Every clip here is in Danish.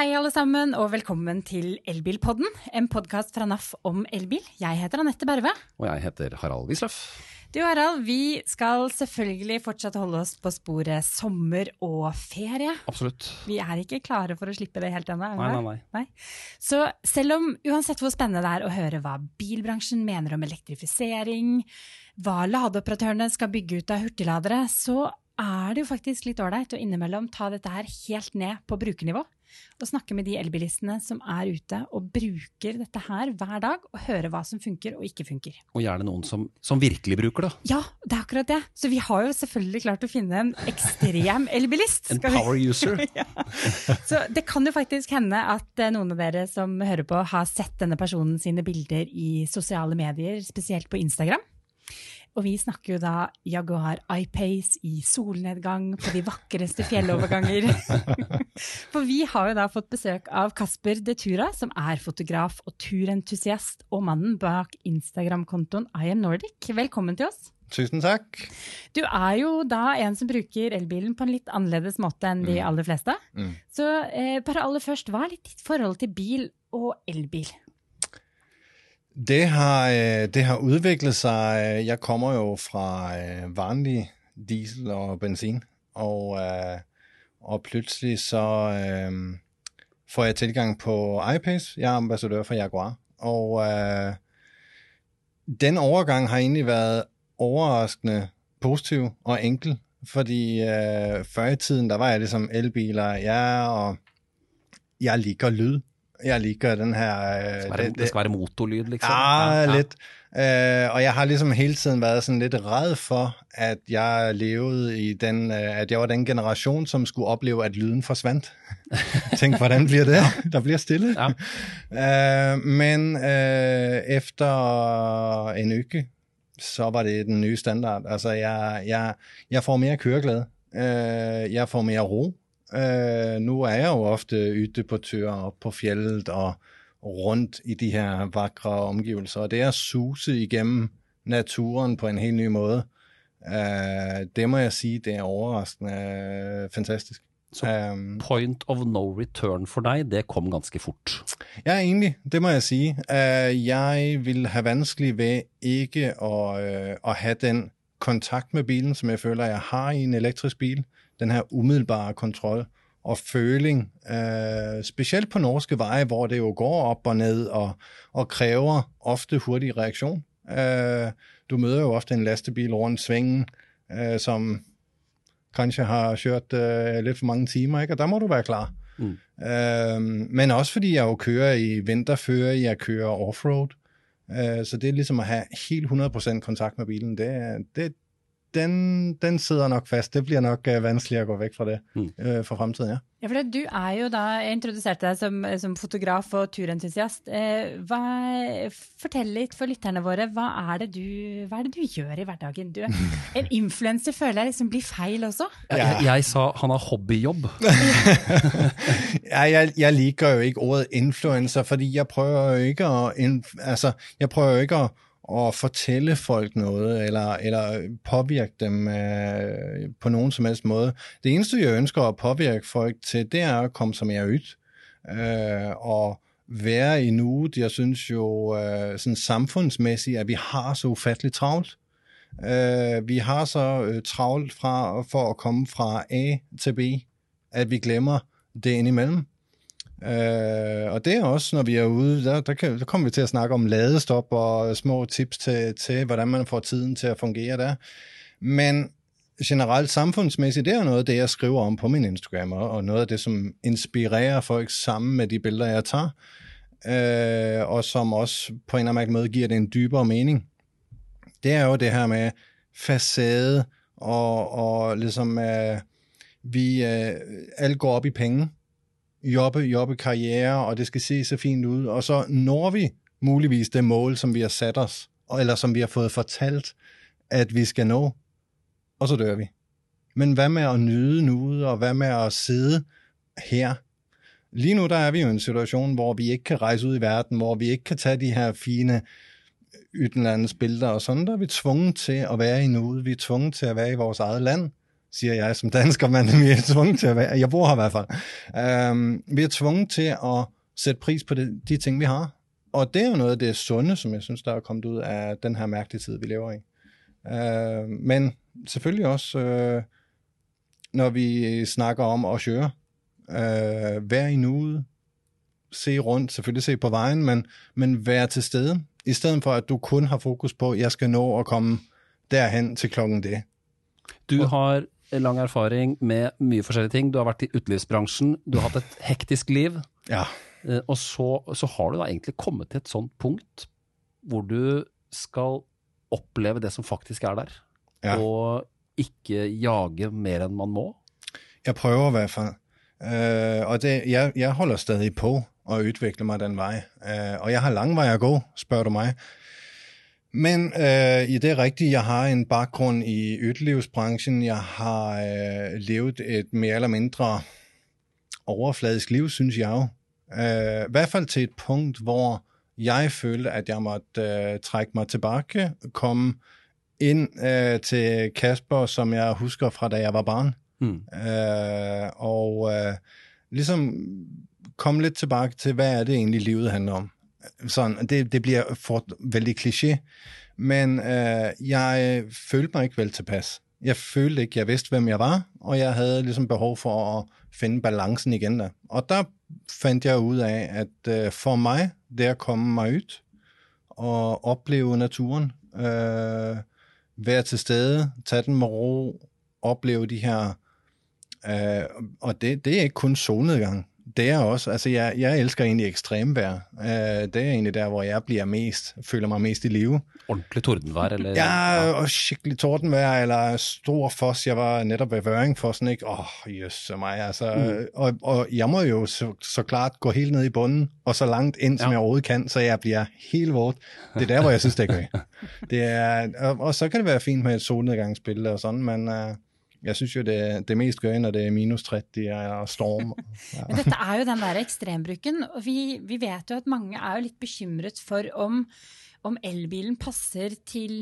hei, alle sammen, og velkommen til Elbilpodden. En podkast fra NAF om elbil. Jeg heter Anette Berve. Og jeg heter Harald Wisløff. Du Harald, vi skal selvfølgelig fortsatt holde oss på sporet sommer og ferie. Absolutt. Vi er ikke klare for å slippe det helt ennå. Nei, nei, nei. Så selv om uansett hvor spennende det er å høre hva bilbransjen mener om elektrifisering, hva ladeoperatørene skal bygge ut av hurtigladere, så er det jo faktisk litt ålreit å innimellom ta dette her helt ned på brukernivå. Og snakke med de elbilistene som er ute og bruker dette her hver dag, og høre hva som funker og ikke funker. Og gjerne noen som, som virkelig bruker det. Ja, det er akkurat det. Så vi har jo selvfølgelig klart å finne en ekstrem elbilist. En power user. ja. Så det kan jo faktisk hende at eh, noen av dere som hører på, har sett denne personen sine bilder i sosiale medier, spesielt på Instagram. Og vi snakker jo da Jaguar I-Pace i solnedgang på de vakreste fjelloverganger. For vi har jo da fått besøk av Kasper De Tura, som er fotograf og turentusiast, og mannen bak Instagram-kontoen I am Nordic. Velkommen til oss. Tusen takk. Du er jo da en som bruker elbilen på en litt annerledes måte enn de aller fleste. Mm. Så eh, bare aller først, hva er litt ditt forhold til bil og elbil? Det har, øh, det har udviklet sig. Jeg kommer jo fra øh, vanlig diesel og benzin, og, øh, og pludselig så øh, får jeg tilgang på iPace. Jeg er ambassadør for Jaguar, og øh, den overgang har egentlig været overraskende positiv og enkel, fordi øh, før i tiden, der var jeg ligesom elbiler, ja, og jeg liker lyd. Jeg liker den her... øh, Det skal være, det- det skal være motorlyd, liksom. Ja, lidt. Øh, og jeg har ligesom hele tiden været sådan lidt red for, at jeg levede i den, øh, at jeg var den generation, som skulle opleve, at lyden forsvandt. Tænk, hvordan bliver det? Der bliver stille. Ja. Øh, men øh, efter en uge, så var det den nye standard. Altså, jeg, jeg, jeg får mere køreglæde. Øh, jeg får mere ro. Øh, nu er jeg jo ofte ytte på tur og på fjellet og rundt i de her vakre omgivelser. Og det er at suse igennem naturen på en helt ny måde. Øh, det må jeg sige, det er overraskende fantastisk. Så Øhm, point of no return for deg, det kom ganske fort. Ja, egentlig. Det må jeg sige. Uh, jeg vil have vanskelig ved ikke at, uh, at have den kontakt med bilen, som jeg føler, jeg har i en elektrisk bil. Den her umiddelbare kontrol og føling. Uh, specielt på norske veje, hvor det jo går op og ned og, og kræver ofte hurtig reaktion. Uh, du møder jo ofte en lastebil rundt svingen, uh, som kanskje har kørt uh, lidt for mange timer, ikke? og der må du være klar. Mm. Øhm, men også fordi jeg jo kører i vinterføre, jeg kører offroad. Øh, så det er ligesom at have helt 100% kontakt med bilen. Det, det, den, den sidder nok fast. Det bliver nok øh, vanskeligt at gå væk fra det Mm. øh, for fremtiden, ja. Ja, for det- Du er jo da, jeg introduserte deg som, som fotograf og turentusiast. Eh, hva, fortell litt for lytterne våre, hva er, det du, hva er det du gjør i hverdagen? Du, en influenser føler jeg liksom blir feil også. Jeg, jeg, jeg sa han har hobbyjobb. ja jeg, jeg liker jo ikke ordet influencer, fordi jeg prøver jo ikke at, altså, jeg prøver jo ikke at, at fortælle folk noget, eller, eller påvirke dem øh, på nogen som helst måde. Det eneste, jeg ønsker at påvirke folk til, det er at komme som jeg ud, øh, og være i nuet. Jeg synes jo øh, sådan samfundsmæssigt, at vi har så ufatteligt travlt. Øh, vi har så øh, travlt fra, for at komme fra A til B, at vi glemmer det indimellem. Øh, og det er også, når vi er ude, der, der, kan, der kommer vi til at snakke om ladestop og små tips til, til, hvordan man får tiden til at fungere der. Men generelt samfundsmæssigt, det er noget af det, jeg skriver om på min Instagram, og noget af det, som inspirerer folk sammen med de billeder, jeg tager, øh, og som også på en eller anden måde giver det en dybere mening. Det er jo det her med facade, og, og ligesom, øh, vi øh, alle går op i penge, jobbe, jobbe karriere, og det skal se så fint ud, og så når vi muligvis det mål, som vi har sat os, eller som vi har fået fortalt, at vi skal nå, og så dør vi. Men hvad med at nyde nuet, og hvad med at sidde her? Lige nu der er vi jo i en situation, hvor vi ikke kan rejse ud i verden, hvor vi ikke kan tage de her fine øh, udenlandsbilleder billeder, og sådan der er vi tvunget til at være i nuet. Vi er tvunget til at være i vores eget land, siger jeg som dansker, men vi er tvunget til at være, jeg bor her i hvert fald. Um, vi er tvunget til at sætte pris på det, de ting, vi har. Og det er jo noget af det sunde, som jeg synes, der er kommet ud af den her mærkelige tid, vi lever i. Uh, men selvfølgelig også, uh, når vi snakker om at køre, uh, vær i nuet, se rundt, selvfølgelig se på vejen, men, men være til stede, i stedet for at du kun har fokus på, at jeg skal nå at komme derhen til klokken det. Du har lang erfaring med mye forskjellige ting. Du har vært i utelivsbransjen, du har hatt et hektisk liv. Ja. Eh, Og så, så har du da egentlig kommet til et sånt punkt hvor du skal oppleve det som faktisk er der, Ja. og ikke jage mer enn man må. Jeg prøver i hvert fald. Øh, og det, jeg, jeg holder stadig på at udvikle mig den vej. Øh, og jeg har lang vej at gå, spørger du mig. Men øh, i det er rigtigt, jeg har en baggrund i ytterlivsbranchen. Jeg har øh, levet et mere eller mindre overfladisk liv, synes jeg jo. Øh, I hvert fald til et punkt, hvor jeg følte, at jeg måtte øh, trække mig tilbage, komme ind øh, til Kasper, som jeg husker fra da jeg var barn. Mm. Øh, og øh, ligesom komme lidt tilbage til, hvad er det egentlig, livet handler om. Sådan, det, det bliver for, vældig kliché, men øh, jeg følte mig ikke vel tilpas. Jeg følte ikke, jeg vidste, hvem jeg var, og jeg havde ligesom behov for at finde balancen igen der. Og der fandt jeg ud af, at øh, for mig, det at komme mig ud og opleve naturen, øh, være til stede, tage den med ro, opleve de her Øh, og det, det er ikke kun solnedgang. Det er også, altså jeg, jeg elsker egentlig ekstremvejr. Øh, det er egentlig der, hvor jeg bliver mest, føler mig mest i live. Ordentlig tordenvær, eller? Ja, og skikkelig tordenvejr, eller stor foss. Jeg var netop ved Vøringfossen, ikke? Åh, oh, mig, altså. Mm. Og, og jeg må jo så, så klart gå helt ned i bunden, og så langt ind, som Ja. jeg overhovedet kan, så jeg bliver helt vådt. Det er der, hvor jeg synes, det er godt. Det er, og, og så kan det være fint med et solnedgangsbillede og sådan, men... Uh, jeg synes jo, det det mest gøy, når det er minus 30 og storm. Ja. Men dette er jo den der ekstrembruken, og vi, vi vet jo at mange er jo litt bekymret for om, om elbilen passer til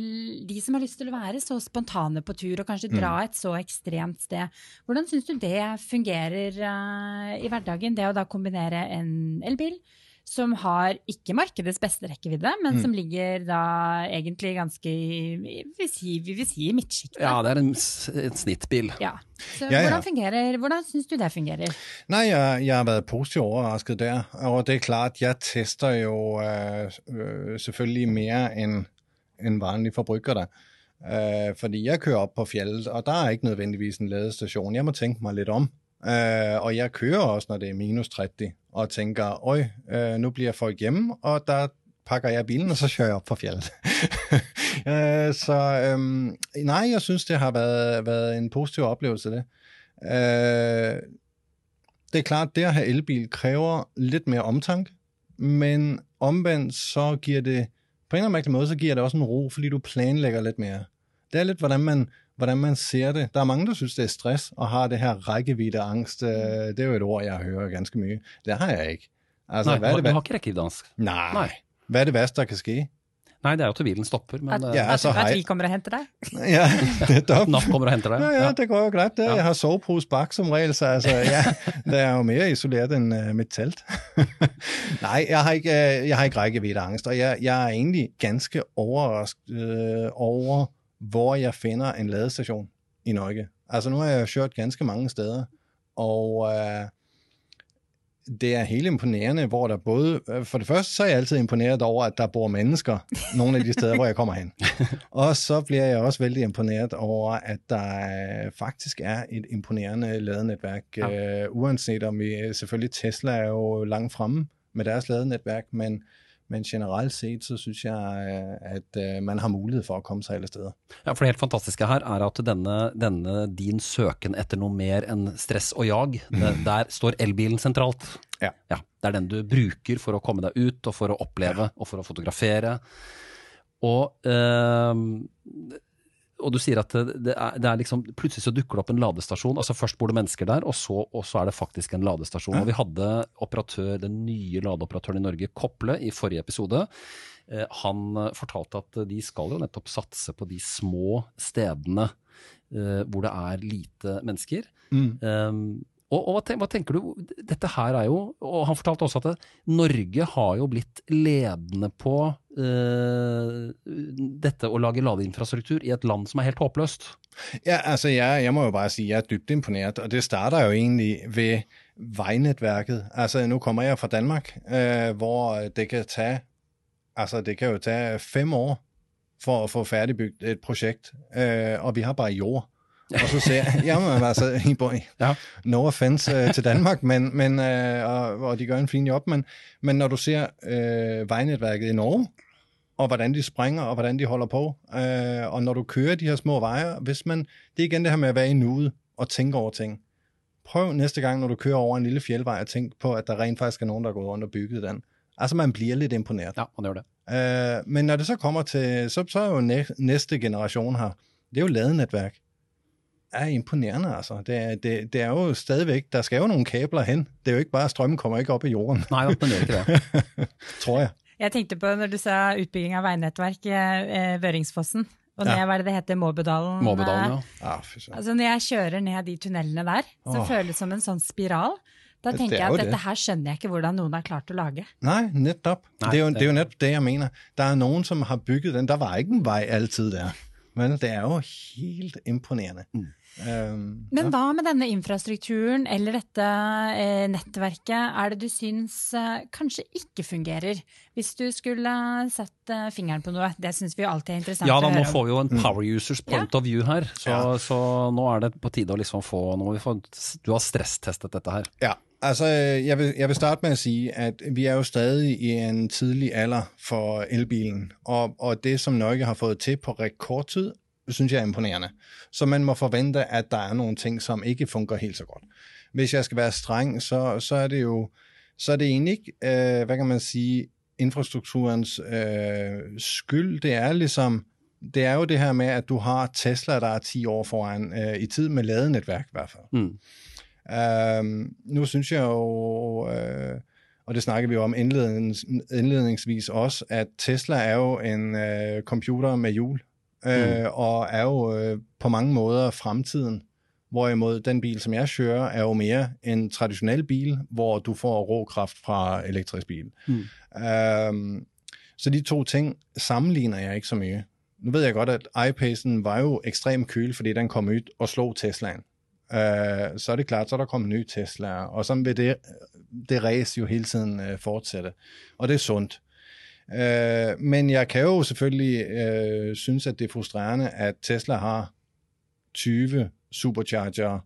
de som har lyst til å være så spontane på tur, og kanskje dra et så ekstremt sted. Hvordan syns du det fungerer eh, i hverdagen, det å da kombinere en elbil som har ikke markedets beste rekkevidde, men som ligger da egentlig ganske i, vi vil si, vi vil si i midtsjiktet? Ja, det er en, en snittbil. Ja. Så Ja, hvordan fungerer, hvordan syns du det fungerer? Nej, jeg, jeg har været positivt overrasket der, og det er klart, jeg tester jo øh, øh, selvfølgelig mere end en vanlig forbruger der. Øh, fordi jeg kører op på fjellet, og der er ikke nødvendigvis en ladestation. Jeg må tænke mig lidt om. Øh, og jeg kører også, når det er minus 30, og tænker, øj, øh, nu bliver folk hjemme, og der pakker jeg bilen, og så kører jeg op på fjellet. øh, så øhm, nej, jeg synes, det har været, været en positiv oplevelse, det. Øh, det er klart, det at have elbil kræver lidt mere omtanke, men omvendt så giver det, på en eller anden måde, så giver det også en ro, fordi du planlægger lidt mere. Det er lidt, hvordan man, hvordan man ser det. Der er mange, der synes, det er stress, og har det her rækkeviddeangst. Øh, Det er jo et ord, jeg hører ganske mye. Det har jeg ikke. Altså, Nei, hvad er det, du har ikke rekkeviddeangst. Nej. Nej. Hvad er det værste, der kan ske? Nei, det er jo til bilen stopper, men At, eh, Ja, at, så at vi kommer og henter deg? Ja, netop. NAF kommer og henter deg. Ja, ja, det går jo greit det. Ja. Jeg har sovepose bak som regel, så altså, ja, det er jo mere isoleret end uh, mit telt. Nej, jeg har ikke, uh, jeg har ikke rækkeviddeangst, og jeg, jeg er egentlig ganske overrasket uh, over, hvor jeg finder en ladestation i Norge. Altså nu har jeg kørt ganske mange steder, og uh, det er helt imponerende, hvor der både... øh, For det første, så er jeg altid imponeret over, at der bor mennesker nogle af de steder, hvor jeg kommer hen. Og så bliver jeg også vældig imponeret over, at der øh, faktisk er et imponerende ladenetværk. Ja. Uh, uanset om vi selvfølgelig Tesla er jo langt fremme med deres ladenetværk, men, men generelt set så synes jeg, øh, at øh, man har mulighed for at komme sig alle steder. Ja, for det helt fantastiske her er at denne, denne din søken etter noe mer enn stress og jag, det, der står elbilen sentralt. Ja. Det er den du bruker for å komme deg ut, og for å oppleve, og for å fotografere. Og, eh, og du sier at det, er, det er liksom Plutselig så dukker det opp en ladestasjon. altså Først bor det mennesker der, og så, og så er det faktisk en ladestasjon. Og vi hadde operatør, den nye ladeoperatøren i Norge, Kople, i forrige episode. Eh, Han eh, fortalte at de skal jo nettopp satse på de små stedene eh, hvor det er lite mennesker. Mm. Um, og, og hva, tenker, hva tenker du, dette her er jo, og han fortalte også at det, Norge har jo blitt ledende på eh, dette å lage ladeinfrastruktur i et land som er helt håpløst. Ja, altså jeg, jeg må jo bare si jeg er dybt imponert, og det starter jo egentlig ved vejnetværket. Altså nu kommer jeg fra Danmark, øh, hvor det kan tage, altså det kan jo tage fem år for at få færdigbygget et projekt, øh, og vi har bare jord. Og så ser jeg, jamen altså, bor, Ja. no offense øh, til Danmark, men, men, øh, og, og de gør en fin job, men, men når du ser øh, vejnetværket i Norge, og hvordan de springer, og hvordan de holder på, øh, og når du kører de her små veje, hvis man, det er igen det her med at være i nuet og tænke over ting. Prøv næste gang, når du kører over en lille fjeldvej, at tænke på, at der rent faktisk er nogen, der er gået rundt og bygget den. Altså, man bliver lidt imponeret. Ja, man gjør det. Øh, men når det så kommer til, så, så er jo næ- næste generation her, det er jo ladenetværk. Er imponerende, altså. Det er, det, det er jo stadigvæk, der skal jo nogle kabler hen. Det er jo ikke bare, at strømmen kommer ikke op i jorden, Nei, man gjør ikke det. tror jeg. Jeg tenkte på når du sa utbygging av veinettverk, eh, Vøringsfossen, og ned, Ja. hva er det det heter, Måbudalen? Måbedalen, ja. Ah, fy søren. Altså Når jeg kjører ned de tunnelene der, så Åh. føles det som en sånn spiral. Da Det tenker er jeg at det. dette her skjønner jeg ikke hvordan noen har klart å lage. Nej, netop. Nej, det, er jo, det- det er jo netop det, jeg mener. Der er nogen, som har bygget den. Der var ikke en vej altid der. Men det er jo helt imponerende. Mm. Øhm, Men hva med denne infrastrukturen eller dette eh, nettverket er det du syns eh, kanskje ikke fungerer? Hvis du skulle satt eh, fingeren på noe, det syns vi alltid er interessant Ja da, å nå høre om. får vi jo en power users point of view her, så, Ja. så nå er det på tide å liksom få nå må vi få, Du har stresstestet dette her. Ja, altså jeg vil, jeg vil starte med at sige, at vi er jo stadig i en tidlig alder for elbilen, og, og det som Norge har fået til på rekordtid, synes jeg er imponerende. Så man må forvente, at der er nogle ting, som ikke fungerer helt så godt. Hvis jeg skal være streng, så, så er det jo, så er det egentlig ikke, øh, hvad kan man sige, infrastrukturens øh, skyld. Det er ligesom, det er jo det her med, at du har Tesla, der er 10 år foran øh, i tid med ladenetværk i hvert fald. Mm. Øhm, nu synes jeg jo, øh, og det snakker vi jo om indlednings, indledningsvis også, at Tesla er jo en øh, computer med hjul, øh, mm. og er jo øh, på mange måder fremtiden. Hvorimod den bil, som jeg kører, er jo mere en traditionel bil, hvor du får råkraft fra elektrisk bil. Mm. Øhm, så de to ting sammenligner jeg ikke så mye. Nu ved jeg godt, at iPacen var jo ekstremt køl, fordi den kom ud og slog Teslaen. Øh, så er det klart, så er der kommet nye Tesla, og sådan vil det, det race jo hele tiden øh, fortsætte. Og det er sundt. Øh, men jeg kan jo selvfølgelig øh, synes, at det er frustrerende, at Tesla har 20 supercharger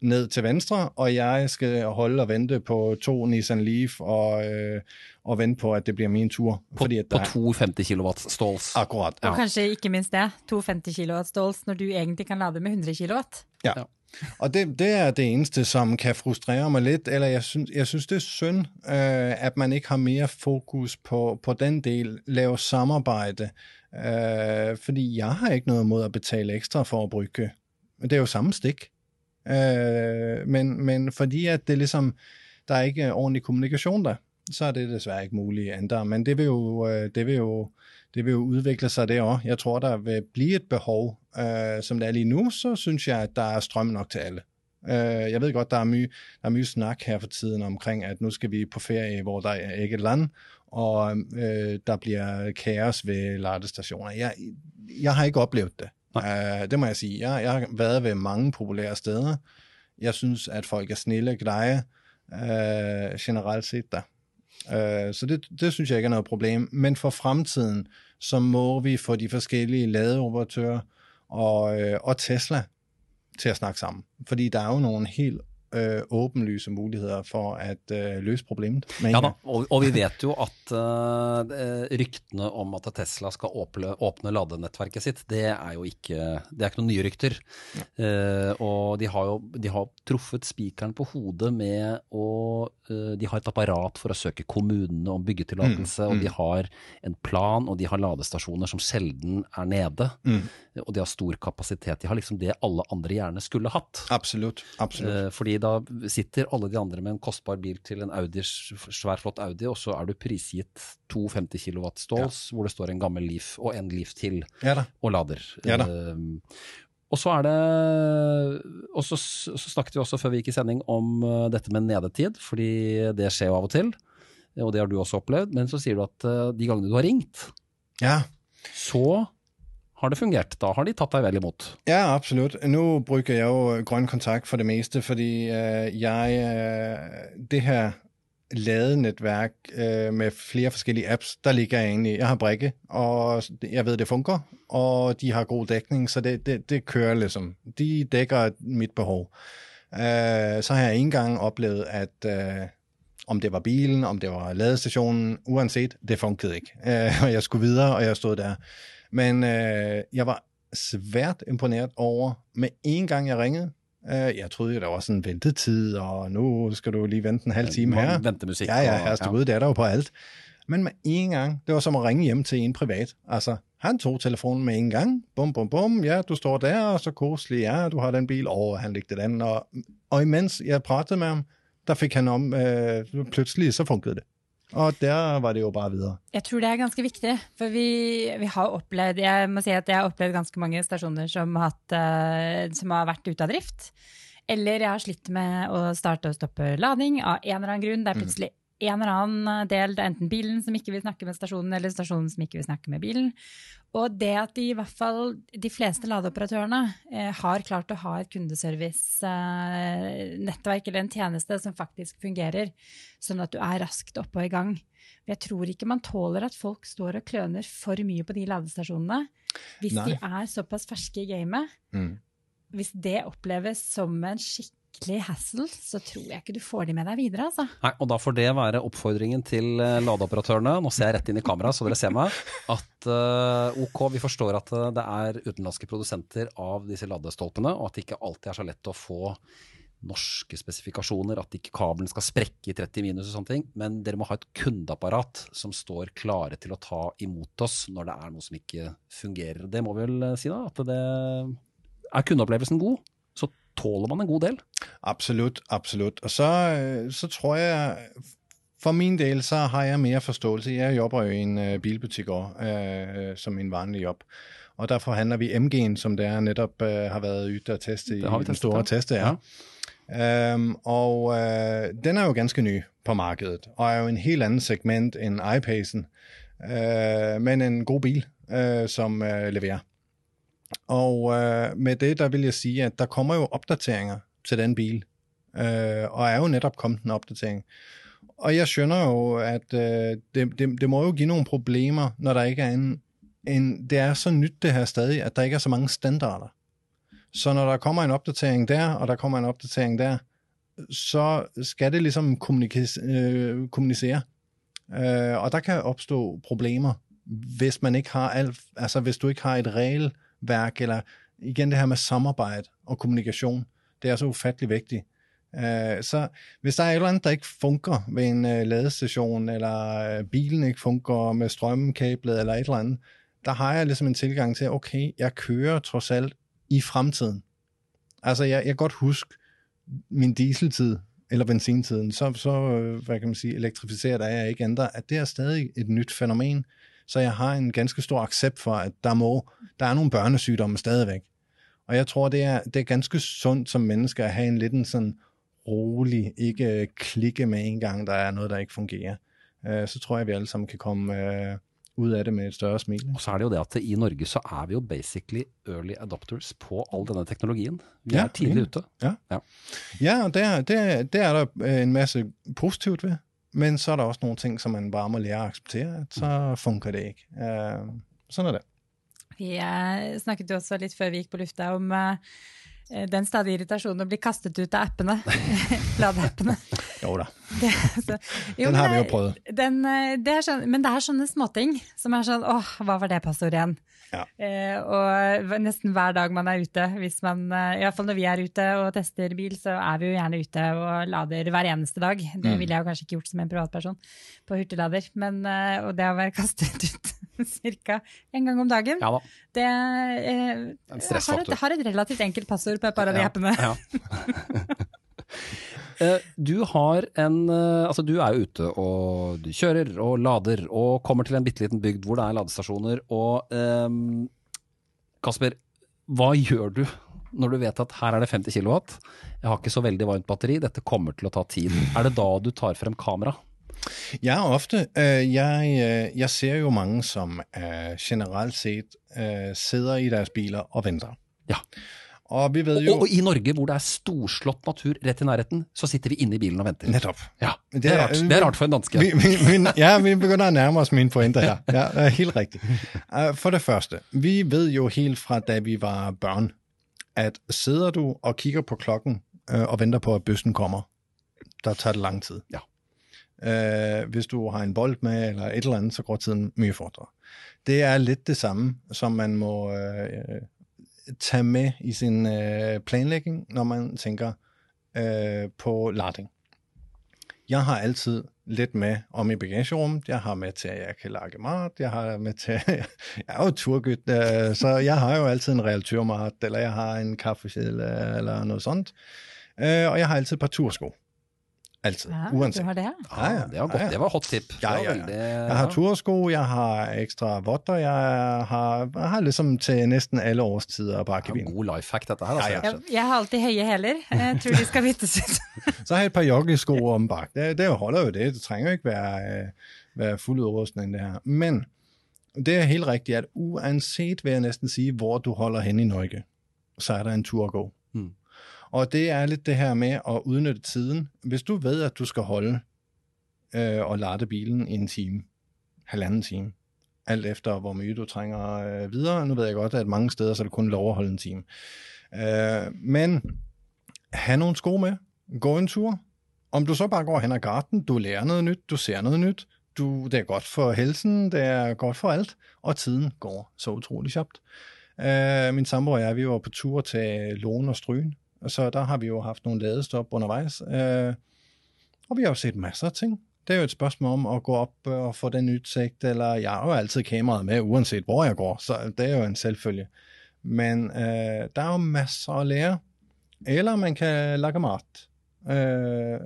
ned til venstre, og jeg skal holde og vente på to Nissan Leaf og, øh, og vente på, at det bliver min tur. På, fordi at på der, to 50 kilowatt stalls. Akkurat. Og kanskje ikke minst det, to 50 kW stalls når du egentlig kan lade med 100 kW. Ja. Ja. Og det, det er det eneste, som kan frustrere mig lidt, eller jeg synes, jeg synes det er synd, øh, at man ikke har mere fokus på, på den del, lave samarbejde, øh, fordi jeg har ikke noget mod at betale ekstra for at brygge. Det er jo samme stik. Øh, men, men fordi at det ligesom, der er ikke ordentlig kommunikation der, så er det desværre ikke muligt andre. Men det vil jo, øh, det vil jo, det vil jo udvikle sig også. Jeg tror, der vil blive et behov. Øh, som det er lige nu, så synes jeg, at der er strøm nok til alle. Øh, jeg ved godt, der er, mye, der er mye snak her for tiden omkring, at nu skal vi på ferie, hvor der er ikke et land, og øh, der bliver kaos ved ladestationer. Jeg, jeg har ikke oplevet det. Øh, det må jeg sige. Jeg, jeg har været ved mange populære steder. Jeg synes, at folk er snille, greje, øh, generelt set der. Øh, så det, det synes jeg ikke er noget problem. Men for fremtiden, så må vi få de forskellige ladeoperatører og, øh, og Tesla til at snakke sammen. Fordi der er jo nogle helt øh, åbenlyse muligheder for at øh, løse problemet. med en Ja da, og, og vi vet jo at uh, ryktene om at Tesla skal åpne, åpne ladenettverket sitt, det er jo ikke, det er ikke noen nye rykter. Eh, og de har jo de har truffet spikeren på hodet med å eh, De har et apparat for å søke kommunene om byggetillatelse, og de har en plan, og de har ladestasjoner som sjelden er nede. Og de har stor kapasitet. De har liksom det alle andre gjerne skulle hatt. Absolut, absolut. Eh, Fordi da sitter alle de andre med en kostbar bil til en Audi, svær flott Audi, og så er du prisgitt to 50 kW stalls, hvor det står en gammel Leaf og en Leaf til Ja og lader. Ja. Eh, Og så er det Og så, så snakket vi også før vi gikk i sending om uh, dette med nedetid, fordi det skjer jo av og til. Og det har du også opplevd. Men så sier du at uh, de gangene du har ringt, Ja, så har det fungert. Da har de tatt deg vel imot. Ja, absolut. Nu bruger jeg jo grøn kontakt for det meste, fordi øh, jeg øh, det her ladenetværk øh, med flere forskellige apps, der ligger jeg egentlig. Jeg har brikke, og jeg ved, det fungerer, og de har god dækning, så det, det, det kører ligesom. De dækker mit behov. Øh, så har jeg engang oplevet, at øh, om det var bilen, om det var ladestationen, uanset, det fungerede ikke. Øh, og jeg skulle videre, og jeg stod der. Men øh, jeg var svært imponeret over, med en gang jeg ringede, øh, jeg troede der var sådan en ventetid, og nu skal du lige vente en halv time her. Ventemusikk. Ja, ja, og- herreste Gud, det er der jo på alt. Men med en gang, det var som at ringe hjem til en privat. Altså, han tog telefonen med en gang. Bum, bum, bum. Ja, du står der, og så koselig. Ja, du har den bil. Og han ligger den. Og, og imens jeg pratede med ham, der fik han om, øh, pludselig så funkede det. Og der var det jo bare videre. Jeg tror det er ganske viktig, for vi, vi har opplevd Jeg må si at jeg har opplevd ganske mange stasjoner som har, hatt, eh, som har vært ute av drift. Eller jeg har slitt med å starte og stoppe lading av en eller annen grunn. Det er plutselig en eller annen del, det er enten bilen som ikke vil snakke med stasjonen, eller stasjonen som ikke vil snakke med bilen. Og det at de i hvert fall, de fleste ladeoperatørene eh, har klart å ha et kundeservice-nettverk eller en tjeneste som faktisk fungerer, sånn at du er raskt oppe og i gang. Jeg tror ikke man tåler at folk står og kløner for mye på de ladestasjonene. Hvis Nei. de er såpass ferske i gamet, Mm. hvis det oppleves som en skikkelig hassle, så tror jeg ikke du får de med deg videre, altså. Nei, og da får det være oppfordringen til eh, ladeoperatørene, nå ser jeg rett inn i kameraet så dere ser meg, at uh, ok, vi forstår at eh, det er utenlandske produsenter av disse ladestolpene, og at det ikke alltid er så lett å få norske spesifikasjoner, at ikke kabelen skal sprekke i 30 minus og sånne ting, men dere må ha et kundeapparat som står klare til å ta imot oss når det er noe som ikke fungerer. Det må vi vel si da, at det er kundeopplevelsen god, tåler man en god del. Absolut, absolut. Og så, øh, så tror jeg, for min del, så har jeg mere forståelse. Jeg jobber jo i en øh, bilbutik også, øh, som en vanlig jobb. Og der forhandler vi MG'en, som det er netop øh, har været ute og teste i den testet, store teste. Ja. Øhm, og øh, den er jo ganske ny på markedet, og er jo en helt anden segment end iPacen, øh, men en god bil, øh, som øh, leverer. Og øh, med det, der vil jeg sige, at der kommer jo opdateringer til den bil, øh, og er jo netop kommet en opdatering. Og jeg skønner jo, at øh, det, det, det må jo give nogle problemer, når der ikke er en, en... Det er så nyt det her stadig, at der ikke er så mange standarder. Så når der kommer en opdatering der, og der kommer en opdatering der, så skal det ligesom kommunikere. øh, kommunicere. Øh, og der kan opstå problemer, hvis man ikke har alt, altså hvis du ikke har et regel netværk, eller igen det her med samarbejde og kommunikation, det er så ufattelig vigtigt. Øh, så hvis der er et eller andet, der ikke fungerer ved en øh, ladestation, eller øh, bilen ikke fungerer med strømkablet, eller et eller andet, der har jeg ligesom en tilgang til, okay, jeg kører trods alt i fremtiden. Altså, jeg, jeg kan godt huske min dieseltid, eller benzintiden, så, så øh, hvad kan man sige, elektrificeret er jeg ikke ændre, at det er stadig et nyt fænomen, så jeg har en ganske stor accept for, at der må, der er nogle børnesygdomme stadigvæk. Og jeg tror, det er, det er ganske sundt som menneske at have en lidt en sådan rolig, ikke klikke med en gang, der er noget, der ikke fungerer. Øh, Så tror jeg, vi alle sammen kan komme øh, ud af det med et større smil. Og så er det jo det at i Norge så er vi jo basically early adopters på all denne teknologien. Vi Ja, er tidlig ja. ute. Ja, og der, der, der er der øh, en masse positivt ved, men så er der også nogle ting, som man bare må lære at acceptere, at så fungerer det ikke. Øh, sådan er det. Vi eh, snakket jo også litt før vi gikk på lufta om eh, den stadige irritasjonen å bli kastet ut av appene. Ladeappene. Jo da, Det, så, jo, den har vi jo prøvet. Den, det er sånn, men det er sånne småting som er sånn åh, hva var det passordet igjen? Ja. Eh, og nesten hver dag man er ute, hvis man, eh, i hvert fall når vi er ute og tester bil, så er vi jo gjerne ute og lader hver eneste dag. Det Mm. ville jeg jo kanskje ikke gjort som en privatperson på hurtiglader. Men, eh, og det å være kastet ut ca. en gang om dagen, Ja da. det eh, har, et, har et relativt enkelt passord på et par av de Ja, appene. ja. Eh, Du har en eh, Altså, du er jo ute og du kjører og lader og kommer til en bitte liten bygd hvor det er ladestasjoner. Og ehm, Kasper, hva gjør du når du vet at her er det 50 kilowatt, jeg har ikke så veldig varmt batteri, dette kommer til å ta tid. Er det da du tar frem kamera? Ja, ofte. Øh, jeg, jeg ser jo mange som generelt set øh, sidder i deres biler og venter. Ja. Og vi ved jo Og, og i Norge, hvor det er storslått natur rett i nærheten, så sitter vi inne i bilen og venter. Netop. Ja, det er rart, det er rart for en danske. Vi, vi, vi, ja, vi begynder at nærme os mine pointer her. Ja, det er helt rigtigt. Uh, For det første, vi ved jo helt fra da vi var børn, at sidder du og kigger på klokken uh, og venter på, at bøssen kommer, der tager det lang tid. Ja. Uh, hvis du har en bold med eller et eller andet, så går tiden mye fortere. Det er lidt det samme, som man må uh, tage med i sin øh, planlægning, når man tænker øh, på lading. Jeg har altid lidt med om i bagagerummet. Jeg har med til, at jeg kan lage mat. Jeg har med til, jeg er jo turgyt, øh, så jeg har jo altid en realityrmat, eller jeg har en kaffekedel, øh, eller noget sånt. Øh, Og jeg har altid et par tursko. Altid, Ja, uanset. du har det? Ja, ja, det var godt. Ja, ja. Det var hot tip. Det Ja, var ja, ja. veldig- Jeg har tursko, jeg har ekstra votter, jeg har, jeg har liksom til næsten alle årstider i Ja, bilen. god life hack, dette her. Altså. Ja, ja. Jeg, jeg har alltid høye hæler. Jeg tror de skal byttes ut. Så har jeg et par joggesko om bak. Det, det holder jo det. Det trænger ikke være, øh, være fuld udrustning, det her. Men det er helt rigtigt, at uanset, vil jeg næsten sige, hvor du holder hen i Norge, så er der en tur at gå. Og det er lidt det her med at udnytte tiden. Hvis du ved, at du skal holde øh, og lade bilen i en time, halvanden time, alt efter hvor mye du trænger øh, videre. Nu ved jeg godt, at mange steder så er det kun lov at holde en time. Øh, men have nogle sko med, gå en tur. Om du så bare går hen ad garten, du lærer noget nyt, du ser noget nyt, du, det er godt for helsen, det er godt for alt, og tiden går så utrolig sjovt. Øh, min sambo og jeg, vi var på tur til Lån og Stryn, så der har vi jo haft nogle ladestop undervejs, Øh, og vi har jo set masser af ting. Det er jo et spørgsmål om at gå op øh, og få den udsigt, eller jeg har jo altid kameraet med, uanset hvor jeg går, så det er jo en selvfølge. Men øh, der er jo masser at lære, eller man kan lage mat. Øh,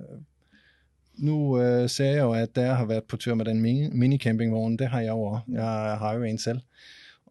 nu øh, ser jeg jo, at der har været på tur med den mini, mini-campingvogn. Det har jeg jo også. Jeg har jo en selv.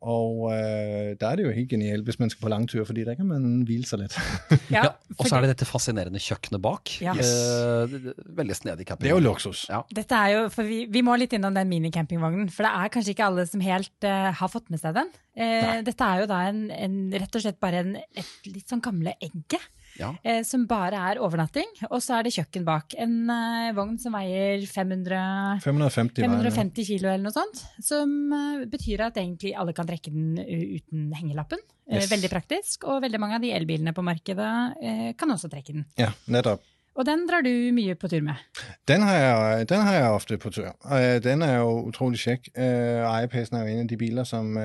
Og øh, der er det jo helt genialt, hvis man skal på langtur, fordi der kan man hvile sig lidt. Ja, og så er det dette fascinerende kjøkkenet bak. Ja. Eh, det- det- veldig snedig Det camping. er jo luksus. Ja. Dette er jo, for vi, vi må litt innom den minicampingvognen, for det er kanskje ikke alle som helt eh, har fått med seg den. Eh, dette er jo da en, en, rett og slett bare en, et litt sånn gamle egge, Ja. eh, som bare er overnatting, og så er det kjøkken bak. En eh, vogn som veier 500, 550 var det. 550 kilo eller noe sånt, som eh, betyr at egentlig alle kan trekke den uten hengelappen. Eh, Yes. Veldig praktisk, og veldig mange av de elbilene på markedet eh, kan også trekke den. Ja, netop. Og den drar du mye på tur med. Den har jeg, den har jeg ofte på tur. Øh, den er jo utrolig kjekk. IPaden er jo en af de biler, som,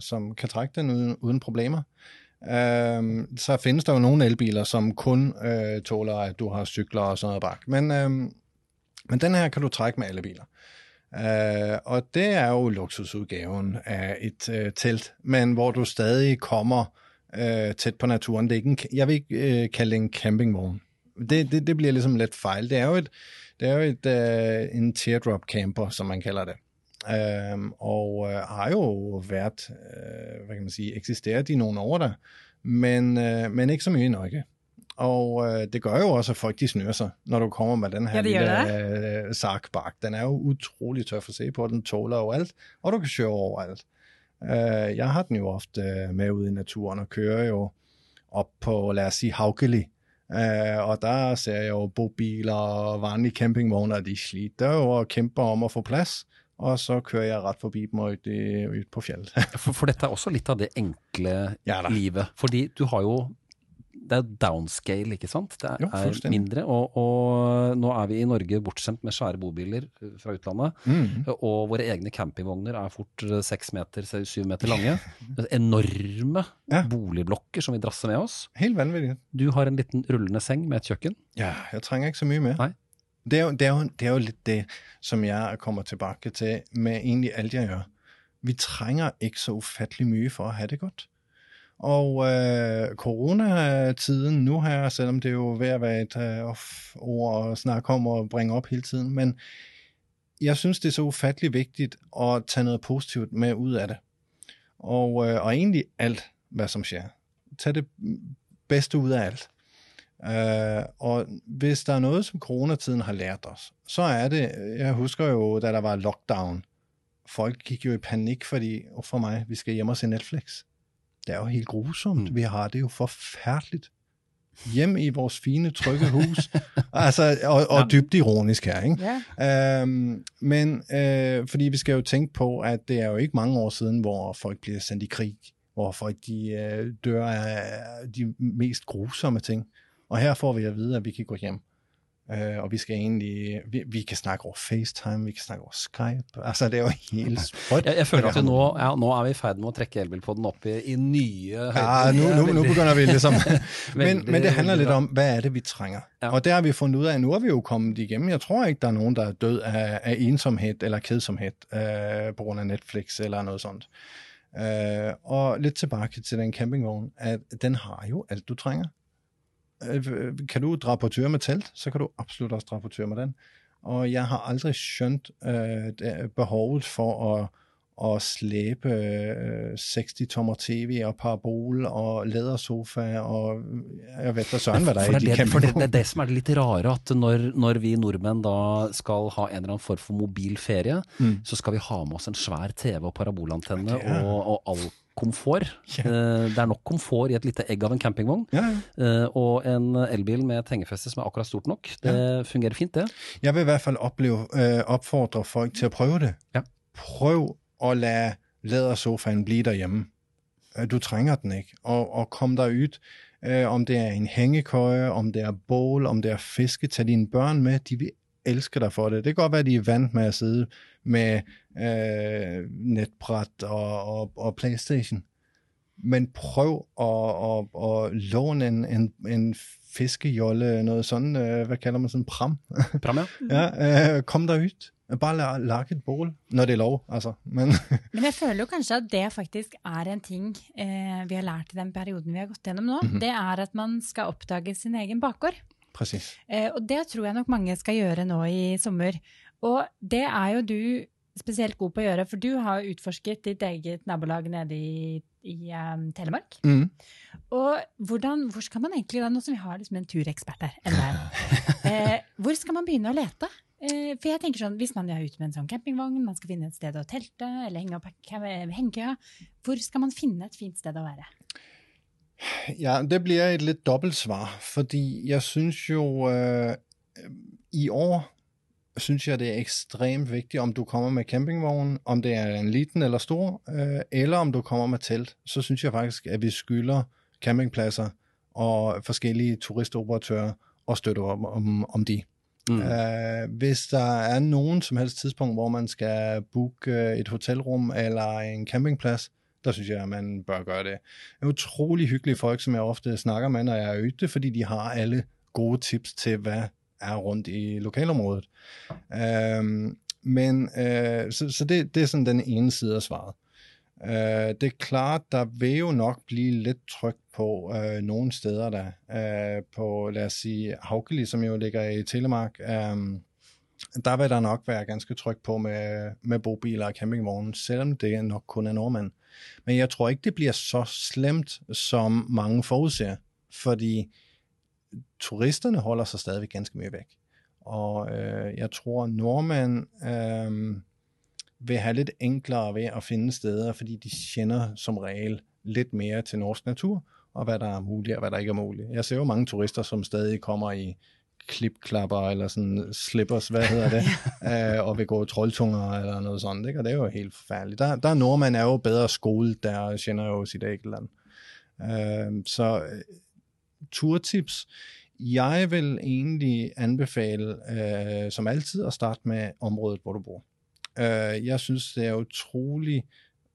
som kan trække den uden, uden problemer. Øhm, så findes der jo nogle elbiler, som kun øh, tåler, at du har cykler og sådan noget bak. Men, øhm, men den her kan du trække med alle biler. Øh, og det er jo luksusudgaven af et øh, telt, men hvor du stadig kommer øh, tæt på naturen. Det er ikke en, jeg vil ikke øh, kalde det en campingvogn. Det, det, det bliver ligesom lidt fejl. Det er jo, et, det er jo et, øh, en teardrop camper, som man kalder det. Øhm, og øh, har jo været, øh, hvad kan man sige, eksisteret i nogle år der, men, øh, men ikke så mye i Norge. Og øh, det gør jo også, at folk de snører sig, når du kommer med den her Ja, lille øh, sarkbak. Den er jo utrolig tøff at se på, den tåler jo alt, og du kan køre overalt. Øh, jeg har den jo ofte øh, med ude i naturen og kører jo op på, lad os sige, Haugeli. Øh, og der ser jeg jo bobiler og vanlige campingvogne, og de sliter jo og kæmper om at få plads. Og så kører jeg ret forbi dem og ut, i, ut på fjellet. For, for dette er også litt av det enkle Ja livet. Fordi du har jo Det er downscale, ikke sant? Det Jo, er mindre. Og, og nå er vi i Norge bortskjemt med svære bobiler eh, fra utlandet. Mm. Og våre egne campingvogner er fort eh, seks meter, syv meter lange. Enorme Ja. boligblokker som vi drasser med oss. Helt vanvittigt. Du har en liten rullende seng med et kjøkken. Ja, jeg trænger ikke så mye mere. Nej. Det er, jo, det, er jo, det er jo lidt det, som jeg kommer tilbage til med egentlig alt, jeg gør. Vi trænger ikke så ufattelig mye for at have det godt. Og øh, coronatiden nu her, selvom det er jo ved at være et øh, ord at snakke om og bringe op hele tiden, men jeg synes, det er så ufattelig vigtigt at tage noget positivt med ud af det. Og, øh, og egentlig alt hvad som sker. Tag det bedste ud af alt. Uh, og hvis der er noget, som coronatiden har lært os, så er det, jeg husker jo, da der var lockdown, folk gik jo i panik, fordi, oh for mig, vi skal hjem og se Netflix. Det er jo helt grusomt. Mm. Vi har det jo forfærdeligt. Hjem i vores fine, trygge hus. altså, og, og dybt ironisk her, ikke? Ja. Øhm, men øh, fordi vi skal jo tænke på, at det er jo ikke mange år siden, hvor folk bliver sendt i krig, hvor folk de, øh, dør af de mest grusomme ting. Og her får vi at vide, at vi kan gå hjem. Uh, og vi skal egentlig, vi, vi kan snakke over FaceTime, vi kan snakke over Skype. Altså, det er jo helt sprødt. Jeg, jeg føler at vi nå, ja, nå er vi i ferd med å trekke elbilpodden opp i, i nye høyder. Ja, nu, nu, nu begynder vi liksom. men, men det handler lidt om, hvad er det, vi trænger? Ja. Og det har vi fundet ud af, nu er vi jo kommet igennem. Jeg tror ikke, der er nogen, der er død af, af ensomhed eller kedsomhed øh, på grund af Netflix eller noget sånt. Øh, og lidt tilbage til den campingvogn, at den har jo alt, du trænger. Øh, kan du tur med telt, så kan du absolut også tur med den. Og jeg har aldrig skønt øh, det- behovet for at, at slæbe øh, 60-tommer tv og parabol og lædersofa og jeg vet da søren, hvad der For er i det, de det, for det, det er det som er det litt rare, at når, når vi nordmenn da skal ha en eller annen form for mobil ferie, Mm. så skal vi ha med oss en svær TV og parabolantenne Ja, det er- og, og all komfort. Eh, Det er nok komfort i et lite egg av en campingvogn. Eh, Og en elbil med et hengefeste som er akkurat stort nok. Det fungerer fint, det. Jeg vil i hvert fald opleve, øh, opfordre folk til at prøve det. Ja. Prøv at lade lædersofaen blive derhjemme. Øh, Du trænger den ikke. Og, og kom der ud, øh, om det er en hængekøje, om det er bål, om det er fiske, tag dine børn med, de vil elske dig for det. Det kan godt være, at de er vant med at sidde med øh, netbræt og, og, og Playstation. Men prøv at, at, at låne en, en, en fiskejolle, noget sådan, øh, hvad kalder man sådan, pram? Pram, ja. Ja, øh, kom der ud. Bare la, lage et bål, når det er lov, altså. Men Men jeg føler jo kanskje at det faktisk er en ting eh, vi har lært i den perioden vi har gått gjennom nå. Mhm. Det er at man skal oppdage sin egen bakgård. Præcis. Eh, og det tror jeg nok mange skal gjøre nå i sommer. Og det er jo du spesielt god på å gjøre, for du har utforsket ditt eget nabolag nede i, i eh, Telemark. Mm. Og hvordan, hvor skal man egentlig da, nå som vi har liksom en turekspert her, eh, hvor skal man begynne å lete? Eh, for jeg tenker sånn, Hvis man er ute med en sånn campingvogn, man skal finne et sted å telte eller henge opp he- hengekøya, hvor skal man finne et fint sted å være? Ja, det bliver et lidt dobbelt svar, fordi jeg synes jo, øh, i år synes jeg, det er ekstremt vigtigt, om du kommer med campingvogn, om det er en liten eller stor, øh, eller om du kommer med telt. Så synes jeg faktisk, at vi skylder campingpladser og forskellige turistoperatører og støtte op om, om de. Mm. Øh, hvis der er nogen som helst tidspunkt, hvor man skal booke øh, et hotelrum eller en campingplads, der synes jeg, at man bør gøre det. Det er utrolig hyggelige folk, som jeg ofte snakker med, når jeg er ute, fordi de har alle gode tips til, hvad er rundt i lokalområdet. Øhm, men øh, så, så det, det er sådan den ene side af svaret. Øh, det er klart, der vil jo nok blive lidt tryk på øh, nogle steder der. Øh, på, lad os sige, Haukeli, som jo ligger i Telemark. Øh, der vil der nok være ganske tryk på med, med bobiler og campingvogne, selvom det nok kun er nordmænd. Men jeg tror ikke, det bliver så slemt, som mange forudser, fordi turisterne holder sig stadigvæk ganske mere væk. Og øh, jeg tror, nordmænd øh, vil have lidt enklere ved at finde steder, fordi de kender som regel lidt mere til norsk natur, og hvad der er muligt og hvad der ikke er muligt. Jeg ser jo mange turister, som stadig kommer i klipklapper eller sådan slippers, hvad hedder det, øh, og vil gå troldtunger eller noget sådan, ikke? og det er jo helt forfærdeligt. Der, der er nordmand er jo bedre skole, der kender jo sit eget land. Øh, så øh, turtips, jeg vil egentlig anbefale, øh, som altid, at starte med området, hvor du bor. Øh, jeg synes, det er utroligt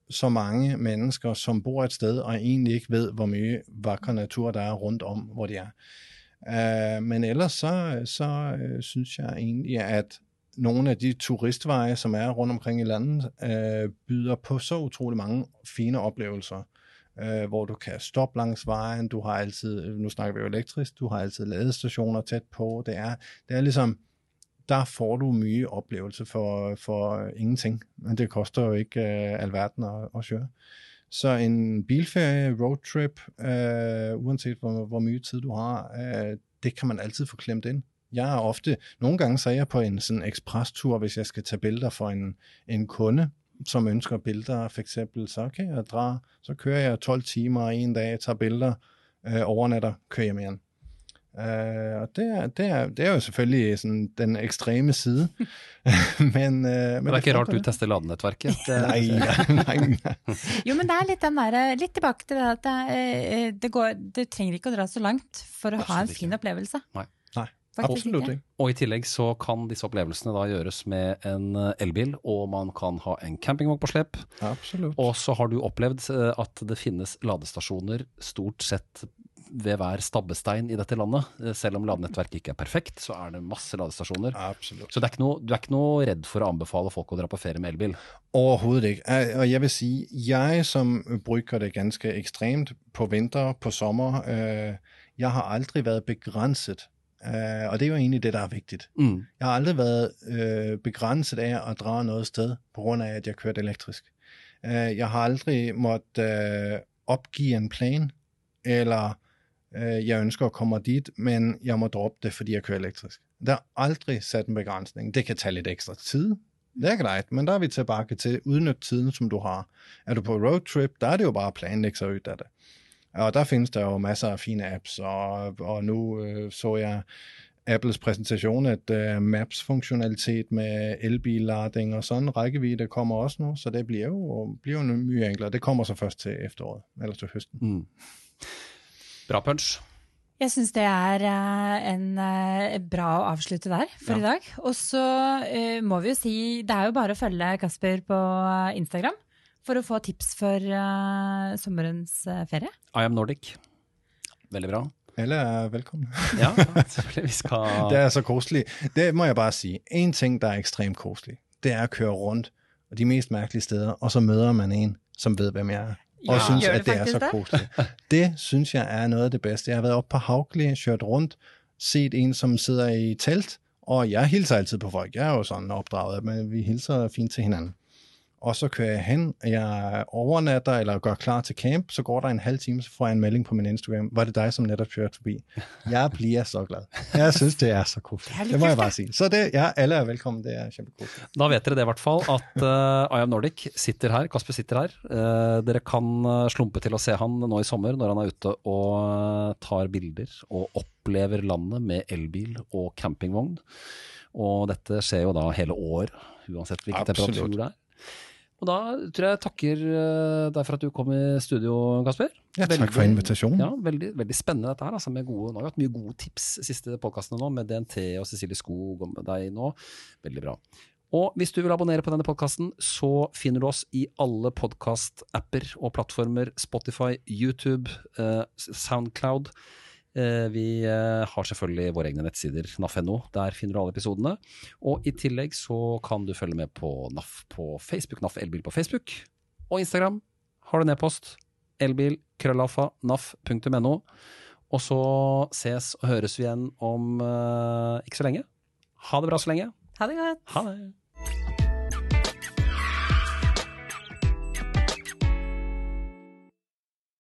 så mange mennesker, som bor et sted, og egentlig ikke ved, hvor mye vakker natur der er rundt om, hvor de er. Uh, men ellers så, så uh, synes jeg egentlig, at nogle af de turistveje, som er rundt omkring i landet, uh, byder på så utrolig mange fine oplevelser, øh, hvor du kan stoppe langs vejen, du har altid, nu snakker vi jo elektrisk, du har altid ladestationer tæt på, det er, det er ligesom, der får du mye oplevelse for, for ingenting, men det koster jo ikke øh, alverden at, at køre. Så en bilferie, roadtrip, øh, uanset hvor, hvor mye tid du har, øh, det kan man altid få klemt ind. Jeg er ofte, nogle gange så er jeg på en sådan eksprestur, hvis jeg skal tage billeder for en, en kunde, som ønsker billeder, for eksempel, så kan jeg dra, så kører jeg 12 timer en dag, tager billeder, øh, overnatter, kører hjem igen. Øh, og det er, det, er, det er jo selvfølgelig sådan den ekstreme side. men, øh, men det er ikke rart du tester ladenettverket. Nei, nei, nei. Jo, men det er litt den der, litt tilbake til det at det, eh, det går Du trenger ikke å dra så langt for å ha en Absolutt fin ikke. opplevelse. Nei, Faktisk absolutt ikke. Og i tillegg så kan disse opplevelsene da gjøres med en eh, elbil, og man kan ha en campingvogn på slep. Absolutt. Og så har du opplevd eh, at det finnes ladestasjoner stort sett ved hver stabbestein i dette landet. Eh, Selv om ladenettverket ikke er perfekt, så er det masse ladestasjoner. Absolut. Så det er ikke noe, du er ikke noe redd for å anbefale folk å dra på ferie med elbil. Overhovedet ikke. Og jeg vil sige, jeg som bruger det ganske ekstremt på vinter, på sommer, øh, jeg har aldrig været begrænset. Øh, og det er jo egentlig det, der er vigtigt. Mm. Jeg har aldrig været øh, begrænset af at drage noget sted, på grund af, at jeg kørte elektrisk. Øh, jeg har aldrig måttet opgive en plan, eller øh, jeg ønsker at komme dit, men jeg må droppe det, fordi jeg kører elektrisk. Der er aldrig sat en begrænsning. Det kan tage lidt ekstra tid. Det er greit, men der er vi tilbage til udnyt tiden, som du har. Er du på roadtrip, der er det jo bare at planlægge sig ud af det. Og der findes der jo masser af fine apps, og, og nu øh, så jeg Apples præsentation, at øh, Maps-funktionalitet med elbillading og sådan rækkevidde kommer også nu, så det bliver jo, bliver jo mye enklere. Det kommer så først til efteråret, eller til høsten. Mm. Bra punch. Jeg syns det er eh, en eh, bra å avslutte der for Ja. i dag. Og så eh, må vi jo si det er jo bare å følge Kasper på Instagram for å få tips for eh, sommerens ferie. I am Nordic. Veldig bra. Alle er velkomne. Ja, selvfølgelig. Vi skal Det er så koseligt. Det må jeg bare sige. En ting, der er ekstremt koselig, det er at køre rundt og de mest mærkelige steder, og så møder man en, som ved, hvem jeg er. Og Ja. synes, at det det er så koseligt. Det synes jeg er noget af det bedste. Jeg har været oppe på Haugli, kørt rundt, set en, som sidder i telt, og jeg hilser altid på folk. Jeg er jo sådan opdraget, men vi hilser fint til hinanden. Og så kører jeg hen, og jeg overnatter eller gør klar til camp, så går der en halv time, så får jeg en melding på min Instagram. Var det dig, som netop kørte forbi? Jeg bliver så glad. Jeg synes, det er så koseligt. Det Det må jeg bare sige. Så det, ja, alle er velkommen. Det er kjempekoseligt. Da vet dere det i hvert fall, at uh, I am Nordic sitter her. Kasper sitter her. Eh, dere kan eh, slumpe til å se han nå i sommer når han er ute og tar bilder og opplever landet med elbil og campingvogn. Og dette skjer jo da hele år, uansett hvilken Absolutt. temperatur det er. Og da tror jeg jeg takker eh, deg for at du kom i studio, Kasper. Ja, Veldig- tak for invitasjonen. Ja, veldig, veldig spennende dette her. Altså, med gode, nå har vi hatt mye gode tips de siste podkastene nå, med DNT og Cecilie Skog og med deg nå. Veldig bra. Og hvis du vil abonnere på denne podkasten, så finner du oss i alle podkast-apper og plattformer. Spotify, YouTube, eh, Soundcloud. Eh, vi eh, har selvfølgelig våre egne nettsider, naf.no. Der finner du alle episodene. Og i tillegg så kan du følge med på NAF på Facebook, NAF Elbil på Facebook. Og Instagram har du en e-post. Elbil, krøllalfa, naf.no. Og så ses og høres vi igjen om eh, ikke så lenge. Ha det bra så lenge. Ha det godt. Ha det.